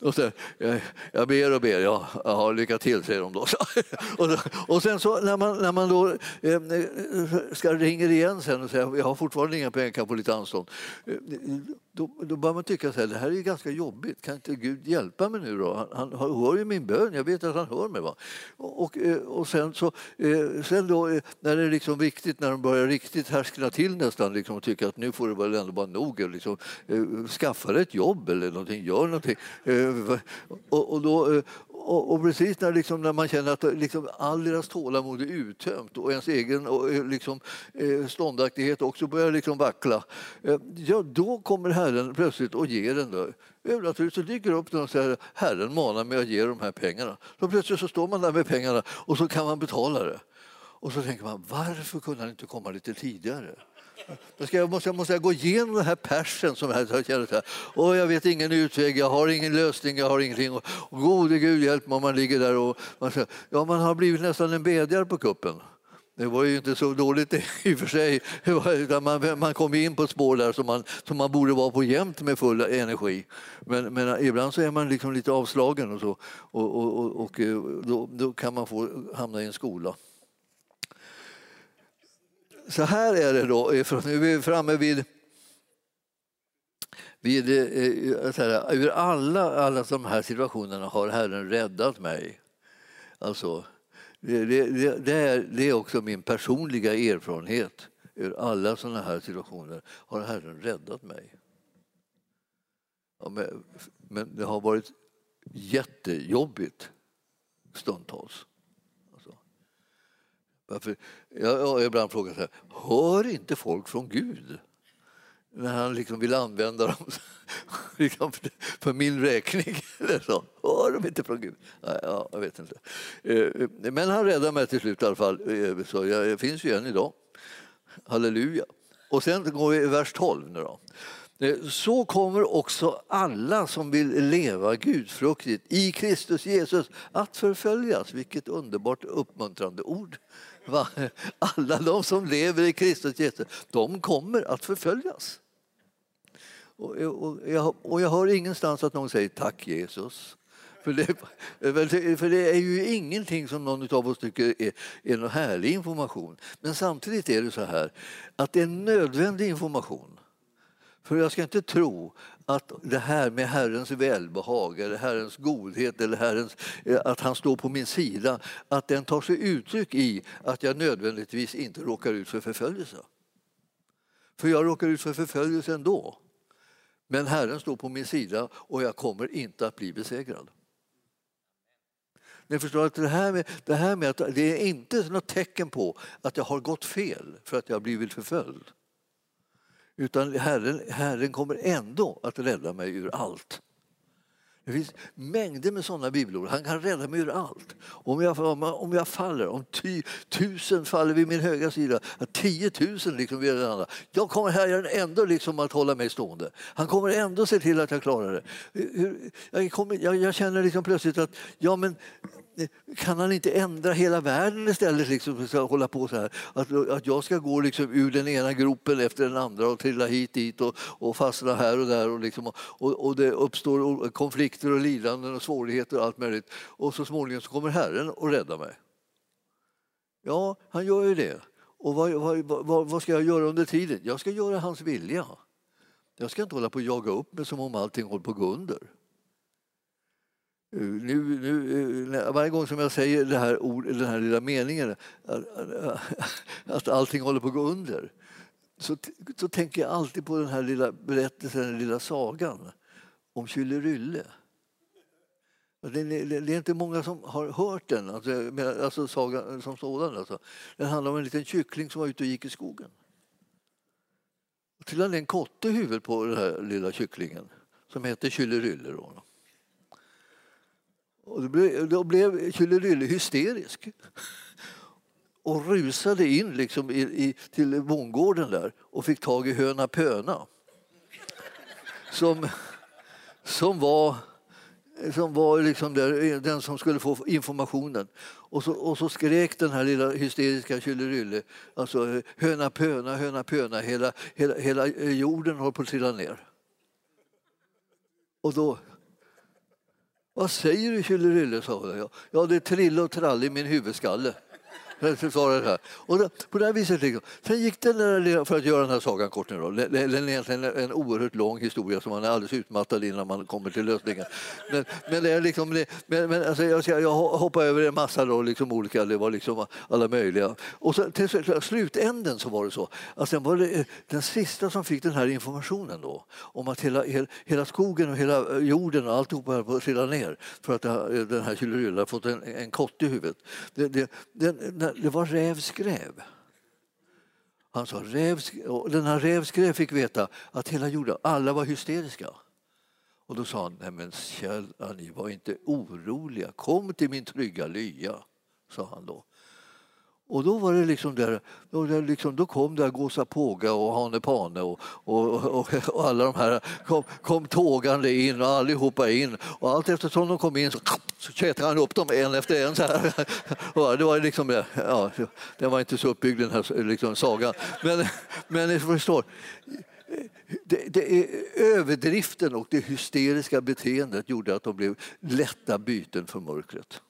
och sen, eh, jag, jag ber och ber, ja, aha, lycka till, säger de då. Och, och sen så när man, när man då eh, ska ringa igen sen och säga jag har fortfarande inga pengar, kan få lite anstånd. Då, då börjar man tycka att det här är ganska jobbigt. Kan inte Gud hjälpa mig nu då? Han, han hör ju min bön, jag vet att han hör mig. Va? Och, och, eh, sen, så, eh, sen då, eh, när det är liksom viktigt, när de börjar riktigt härskna till nästan liksom, och tycka att nu får det väl ändå vara nog. Liksom, skaffa dig ett jobb eller någonting, gör någonting. Och, och då, och, och, precis när, liksom, när man känner att liksom, all deras tålamod är uttömt och ens egen och, eh, liksom, eh, ståndaktighet också börjar liksom vackla, eh, ja, då kommer Herren plötsligt och ger den. Övernaturligt så dyker upp någon och säger Herren manar mig att ge de här pengarna. Så plötsligt så står man där med pengarna och så kan man betala det. Och så tänker man varför kunde han inte komma lite tidigare? Jag, ska, jag, måste, jag gå igenom den här persen som jag känner så här. Och jag vet ingen utväg, jag har ingen lösning, jag har ingenting. Och, och gode Gud hjälp mig om man ligger där och man, säger, ja, man har blivit nästan en bedjare på kuppen. Det var ju inte så dåligt i och för sig. Man, man kom in på ett spår där som man, som man borde vara på jämt med full energi. Men, men ibland så är man liksom lite avslagen och så och, och, och, och då, då, kan man få hamna i en skola. Så här är det då, eh, nu är vi framme vid vid, eh, här, ur alla, alla de här situationerna har Herren räddat mig. Alltså, det, det, det, är, det är också min personliga erfarenhet. Ur alla sådana här situationer har Herren räddat mig. Ja, men, men, det har varit jättejobbigt stundtals. Varför? Jag har ibland frågat så här, hör inte folk från Gud? när han liksom vill använda dem liksom för min räkning. Eller så. Hör de inte från Gud? Ja, jag vet inte. Eh, men han räddade mig till slut i alla fall. Eh, så jag finns ju än idag. Halleluja. Och sen går vi i vers 12 nu då. Eh, så kommer också alla som vill leva gudfruktigt i Kristus Jesus att förföljas. Vilket underbart uppmuntrande ord. Alla de som lever i Kristus Jesus, de kommer att förföljas. Och jag, och jag hör ingenstans att någon säger tack Jesus. För det, för det är ju ingenting som någon av oss tycker är, är någon härlig information. Men samtidigt är det så här att det är nödvändig information. För jag ska inte tro att det här med Herrens välbehag eller Herrens godhet eller Herrens, eh, att han står på min sida, att den tar sig uttryck i att jag nödvändigtvis inte råkar ut för förföljelse. För jag råkar ut för förföljelse ändå. Men Herren står på min sida och jag kommer inte att bli besegrad. Ni förstår att det här, med, det här med att det är inte något tecken på att jag har gått fel för att jag har blivit förföljd. Utan Herren, Herren kommer ändå att rädda mig ur allt. Det finns mängder med sådana bibelord. Han kan rädda mig ur allt. Om jag, om jag faller, om ty, tusen faller vid min högra sida, tiotusen liksom vid den andra. Jag kommer Herren ändå liksom att hålla mig stående. Han kommer ändå se till att jag klarar det. Jag, kommer, jag, jag känner liksom plötsligt att ja, men kan han inte ändra hela världen istället? Liksom, för att hålla på så här? Att, att jag ska gå liksom ur den ena gropen efter den andra och trilla hit dit och, och fastna här och där och, liksom, och, och det uppstår konflikter och lidanden och svårigheter och allt möjligt. Och så småningom så kommer Herren och räddar mig. Ja, han gör ju det. Och vad, vad, vad ska jag göra under tiden? Jag ska göra hans vilja. Jag ska inte hålla på och jaga upp mig som om allting håller på att gå under. Nu, nu, eh, varje gång som jag säger det här ord, den här lilla meningen att, att allting håller på att gå under så, så tänker jag alltid på den här lilla berättelsen, den lilla sagan om Kyllerylle. Det, det, det, är inte många som har hört den, alltså, alltså sagan som sådan. Alltså. Den handlar om en liten kyckling som var ute och gick i skogen. Och trillade en kotte i huvudet på den här lilla kycklingen som hette Kyllerylle. Då. Och då blev, då blev Kyllerylle hysterisk och rusade in liksom i, i, till bondgården där och fick tag i höna Pöna som, som var, som var liksom där, den som skulle få informationen. Och så, och så skrek den här lilla hysteriska Kyllerylle alltså höna Pöna, höna Pöna, hela, hela, hela jorden håller på att trilla ner. Och då vad säger du Kyllerylle? sa jag. Ja, det är trill och trall i min huvudskalle. Här. Och då, på det här viset liksom. Sen gick den där, för att göra den här sagan kort nu då, den är egentligen en oerhört lång historia som man är alldeles utmattad innan man kommer till lösningen. Men, men det är liksom, men, men alltså jag, jag hoppar över en massa då, liksom olika, det var liksom alla möjliga. Och så, till slutänden så var det så, alltså, att sen var det eh, den sista som fick den här informationen då om att hela, hela skogen och hela eh, jorden och alltihopa höll på att trilla ner för att den här Kyllerylla fått en, en kott i huvudet. Det, det, den, det var rävskräv. Han sa rävskräv, och den här rävskräv fick veta att hela jorden, alla var hysteriska. Och då sa han, nej men Kjell, ni var inte oroliga, kom till min trygga lya, sa han då. Och då var det liksom där, då, liksom, då kom där Gåsa Påga och Hane Pane och, och, och, och, alla de här kom, kom tågande in och allihopa in. Och allt eftersom de kom in så, så tjätade han upp dem en efter en. Så här. Och det var liksom, ja, den var inte så uppbyggd den här liksom, sagan. Men, men ni förstår, det, det är överdriften och det hysteriska beteendet gjorde att de blev lätta byten för mörkret.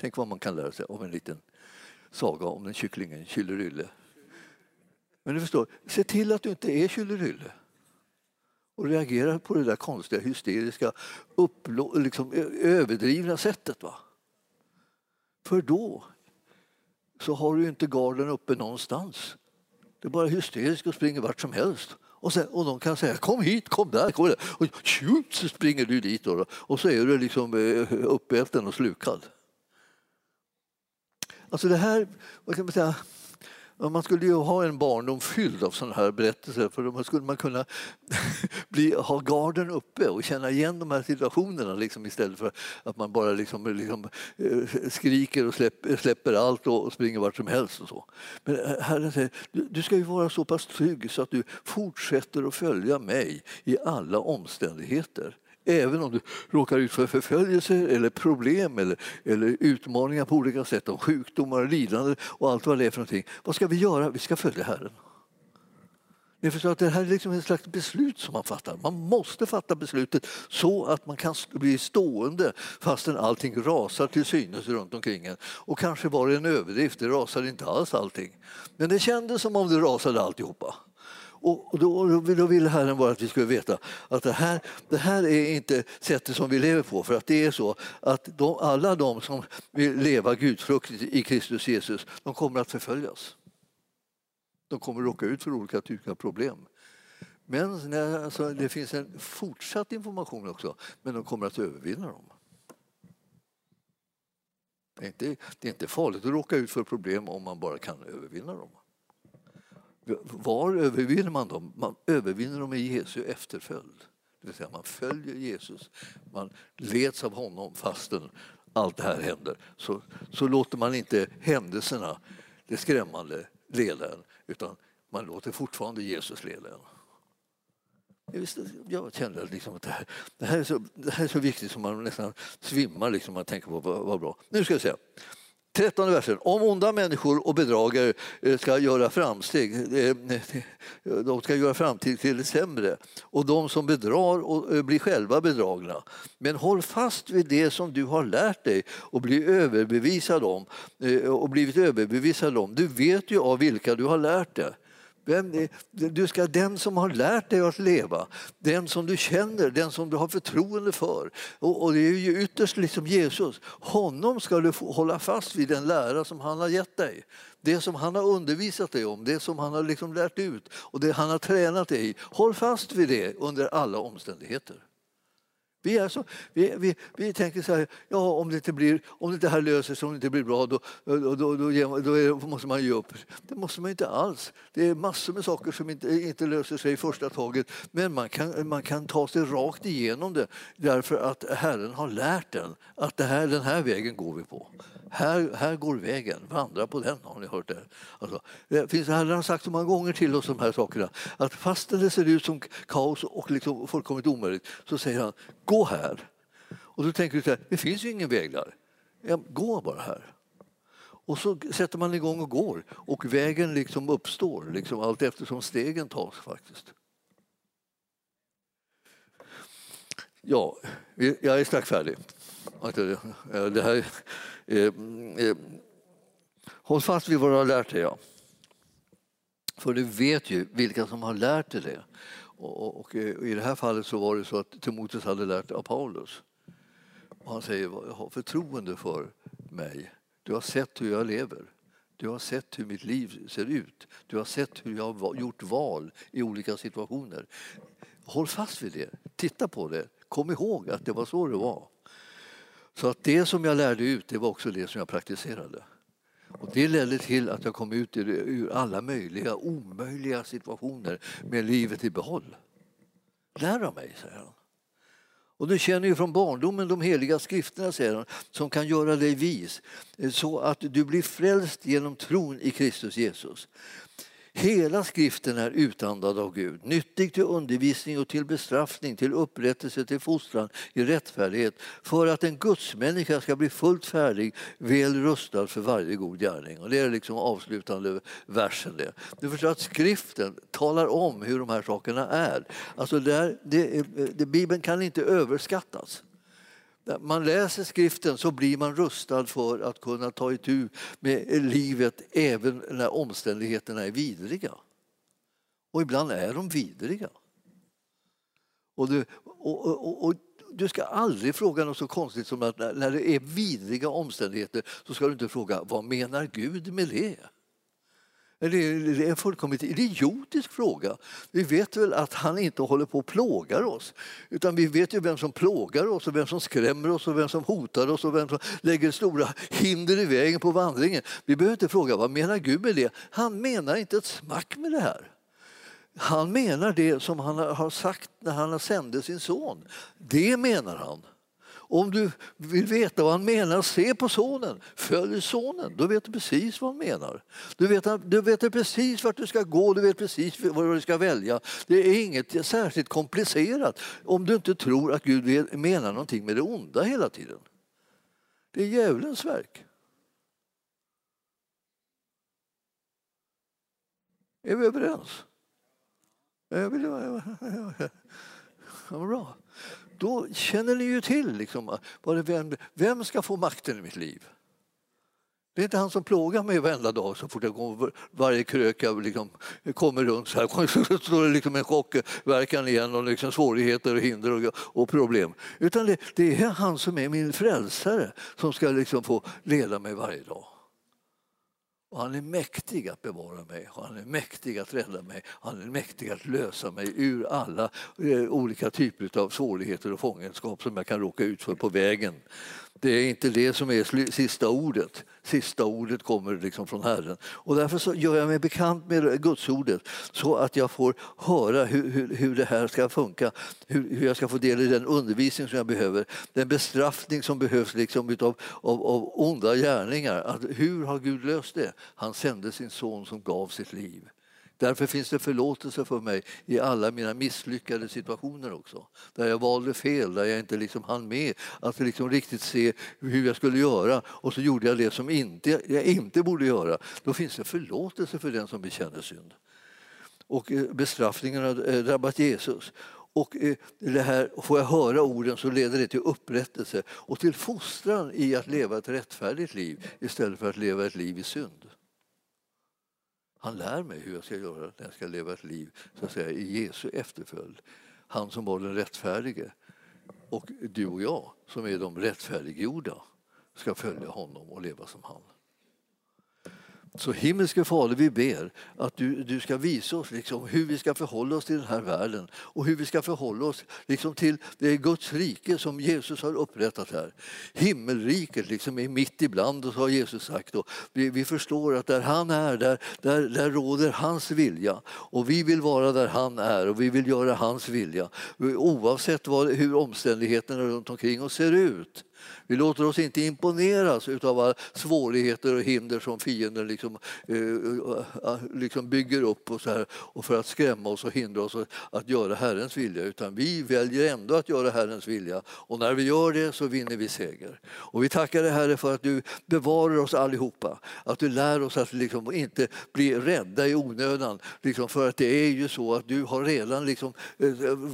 Tänk vad man kan lära sig av en liten saga om den kycklingen Kyllerylle. Men du förstår, se till att du inte är Kyllerylle och reagera på det där konstiga, hysteriska, upplå, liksom, överdrivna sättet. Va? För då så har du inte garden uppe någonstans. Det är bara hysteriskt och springer vart som helst. Och, sen, och de kan säga kom hit, kom där, kom där. Och tjup, så springer du dit då, och så är du liksom uppäten och slukad. Alltså det här, vad kan man säga, Man skulle ju ha en barndom fylld av sådana här berättelser för då skulle man kunna bli, ha garden uppe och känna igen de här situationerna liksom, istället för att man bara liksom, liksom, eh, skriker och släpper, släpper allt och springer vart som helst. Och så. Men eh, Herren säger, du, du ska ju vara så pass trygg så att du fortsätter att följa mig i alla omständigheter. Även om du råkar ut för förföljelse eller problem eller, eller utmaningar på olika sätt, om sjukdomar, lidande och allt vad det är för någonting. Vad ska vi göra? Vi ska följa Herren. Ni förstår att det här är liksom ett slags beslut som man fattar. Man måste fatta beslutet så att man kan bli stående fastän allting rasar till synes runt omkring en. Och kanske var det en överdrift, det rasade inte alls allting. Men det kändes som om det rasade alltihopa. Och då, då vill Herren bara att vi ska veta att det här, det här är inte sättet som vi lever på. För att det är så att de, alla de som vill leva gudfruktigt i Kristus Jesus, de kommer att förföljas. De kommer att råka ut för olika typer av problem. Men alltså, det finns en fortsatt information också, men de kommer att övervinna dem. Det är, inte, det är inte farligt att råka ut för problem om man bara kan övervinna dem. Var övervinner man dem? Man övervinner dem i Jesu efterföljd. Det vill säga man följer Jesus, man leds av honom fastän allt det här händer. Så, så låter man inte händelserna, det skrämmande, leda en utan man låter fortfarande Jesus leda en. Jag, visste, jag kände liksom att det här, det här, är så, det här är så viktigt som man nästan svimmar liksom, man tänker på vad, vad bra. Nu ska jag se. 13 versen. Om onda människor och bedragare eh, ska göra framsteg, eh, de ska göra framsteg till det sämre och de som bedrar eh, blir själva bedragna. Men håll fast vid det som du har lärt dig och bli överbevisad om och blivit överbevisad om. Du vet ju av vilka du har lärt dig. Vem, du ska den som har lärt dig att leva, den som du känner, den som du har förtroende för. Och, och det är ju ytterst liksom Jesus. Honom ska du hålla fast vid den lära som han har gett dig. Det som han har undervisat dig om, det som han har liksom lärt ut och det han har tränat dig i. Håll fast vid det under alla omständigheter. Vi, är så, vi, vi, vi tänker så här, ja, om det inte blir, om det här löser sig, om det inte blir bra, då, då, då, då, då måste man ge upp. Det måste man inte alls. Det är massor med saker som inte, inte löser sig i första taget. Men man kan, man kan ta sig rakt igenom det därför att Herren har lärt en att det här, den här vägen går vi på. Här, här går vägen, vandra på den. Har ni hört det? Alltså, det finns, Herren har sagt så många gånger till oss de här sakerna att fastän det ser ut som kaos och liksom fullkomligt omöjligt så säger han gå här. Och då tänker du så här, det finns ju ingen väg där. Ja, gå bara här. Och så sätter man igång och går och vägen liksom uppstår liksom allt eftersom stegen tas faktiskt. Ja, jag är strax färdig. Det här, Eh, eh, håll fast vid vad du har lärt dig. Ja. För du vet ju vilka som har lärt dig det. Och, och, och, eh, I det här fallet så var det så att Timoteus hade lärt av Paulus. Och han säger, ha förtroende för mig. Du har sett hur jag lever. Du har sett hur mitt liv ser ut. Du har sett hur jag har gjort val i olika situationer. Håll fast vid det. Titta på det. Kom ihåg att det var så det var. Så att det som jag lärde ut, det var också det som jag praktiserade. Och det ledde till att jag kom ut ur alla möjliga, omöjliga situationer med livet i behåll. Lär av mig, säger han. Och du känner ju från barndomen de heliga skrifterna, säger han, som kan göra dig vis eh, så att du blir frälst genom tron i Kristus Jesus. Hela skriften är utandad av Gud, nyttig till undervisning och till bestraffning, till upprättelse, till fostran i rättfärdighet för att en gudsmänniska ska bli fullt färdig, väl rustad för varje god gärning. Och det är liksom avslutande versen. Det. Du förstår att skriften talar om hur de här sakerna är. Alltså där, det, det, Bibeln kan inte överskattas. När man läser skriften så blir man rustad för att kunna ta itu med livet även när omständigheterna är vidriga. Och ibland är de vidriga. Och du, och, och, och, du ska aldrig fråga något så konstigt som att när det är vidriga omständigheter så ska du inte fråga vad menar Gud med det? Det är en fullkomligt idiotisk fråga. Vi vet väl att han inte håller på och plågar oss. Utan vi vet ju vem som plågar oss och vem som skrämmer oss och vem som hotar oss och vem som lägger stora hinder i vägen på vandringen. Vi behöver inte fråga vad menar Gud med det. Han menar inte ett smack med det här. Han menar det som han har sagt när han sände sin son. Det menar han. Om du vill veta vad han menar, se på sonen. Följ sonen, då vet du precis vad han menar. Du vet, du vet precis vart du ska gå, du vet precis vad du ska välja. Det är inget särskilt komplicerat om du inte tror att Gud menar någonting med det onda hela tiden. Det är djävulens verk. Är vi överens? Jag vill... Ja, bra då känner ni ju till liksom, vem, vem ska få makten i mitt liv. Det är inte han som plågar mig varenda dag så fort jag kommer, varje kröka liksom, kommer runt så här så står det liksom en chockverkan igen och liksom svårigheter och hinder och, och problem. Utan det, det, är han som är min frälsare som ska liksom få leda mig varje dag. Och han är mäktig att bevara mig, och han är mäktig att rädda mig, han är mäktig att lösa mig ur alla eh, olika typer av svårigheter och fångenskap som jag kan råka ut för på vägen. Det är inte det som är sista ordet. Sista ordet kommer liksom från Herren. Och därför så gör jag mig bekant med Gudsordet så att jag får höra hur, hur, hur det här ska funka. Hur, hur, jag ska få del i den undervisning som jag behöver. Den bestraffning som behövs liksom utav, av, av onda gärningar. Att hur har Gud löst det? Han sände sin son som gav sitt liv. Därför finns det förlåtelse för mig i alla mina misslyckade situationer också. Där jag valde fel, där jag inte liksom hann med att liksom riktigt se hur jag skulle göra och så gjorde jag det som inte, jag inte borde göra. Då finns det förlåtelse för den som bekänner synd. Och eh, bestraffningen har eh, drabbat Jesus. Och eh, det här, får jag höra orden så leder det till upprättelse och till fostran i att leva ett rättfärdigt liv istället för att leva ett liv i synd. Han lär mig hur jag ska göra när jag ska leva ett liv så att säga, i Jesu efterföljd. Han som var den rättfärdige. Och du och jag som är de rättfärdiggjorda ska följa honom och leva som han. Så himmelske Fader, vi ber att du, du ska visa oss liksom hur vi ska förhålla oss till den här världen och hur vi ska förhålla oss liksom till det Guds rike som Jesus har upprättat här. Himmelriket liksom är mitt ibland oss har Jesus sagt. Och vi, vi förstår att där han är, där, där, där råder hans vilja. Och vi vill vara där han är och vi vill göra hans vilja. Oavsett vad, hur omständigheterna runt omkring oss ser ut. Vi låter oss inte imponeras av alla svårigheter och hinder som fienden liksom, eh, eh, eh, liksom bygger upp och, så här, och för att skrämma oss och hindra oss att göra Herrens vilja. Utan vi väljer ändå att göra Herrens vilja och när vi gör det så vinner vi seger. Och vi tackar dig Herre för att du bevarar oss allihopa. Att du lär oss att liksom inte bli rädda i onödan. Liksom för att det är ju så att du har redan liksom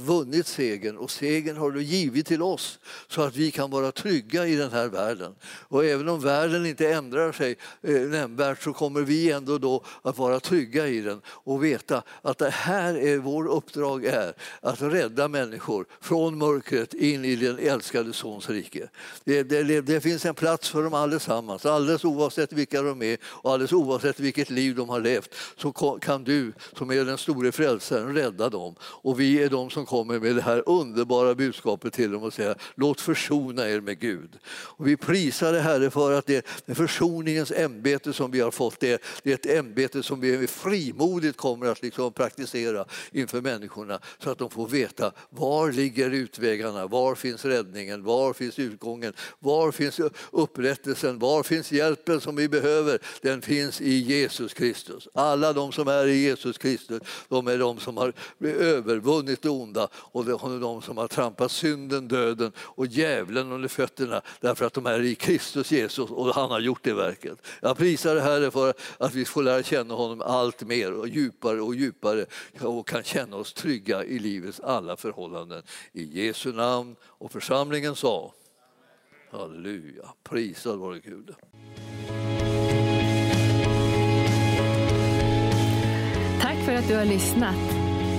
vunnit segern och segern har du givit till oss så att vi kan vara trygga trygga i den här världen. Och även om världen inte ändrar sig eh, nämnvärt så kommer vi ändå då att vara trygga i den och veta att det här är vår uppdrag är att rädda människor från mörkret in i den älskade Sons rike. Det, det, det finns en plats för dem allesammans, alldeles oavsett vilka de är och alldeles oavsett vilket liv de har levt så kan du som är den store frälsaren rädda dem. Och vi är de som kommer med det här underbara budskapet till dem och säger låt försona er med Gud. Gud. Och vi prisar dig Herre för att det är försoningens ämbete som vi har fått. Det är ett ämbete som vi frimodigt kommer att liksom praktisera inför människorna så att de får veta var ligger utvägarna, var finns räddningen, var finns utgången, var finns upprättelsen, var finns hjälpen som vi behöver? Den finns i Jesus Kristus. Alla de som är i Jesus Kristus, de är de som har övervunnit det onda och de de som har trampat synden, döden och djävulen under fötterna fötterna därför att de är i Kristus Jesus och han har gjort det verket. Jag prisar det Herre för att vi får lära känna honom allt mer och djupare och djupare och kan känna oss trygga i livets alla förhållanden. I Jesu namn och församlingen sa Halleluja, prisad vare Gud. Tack för att du har lyssnat.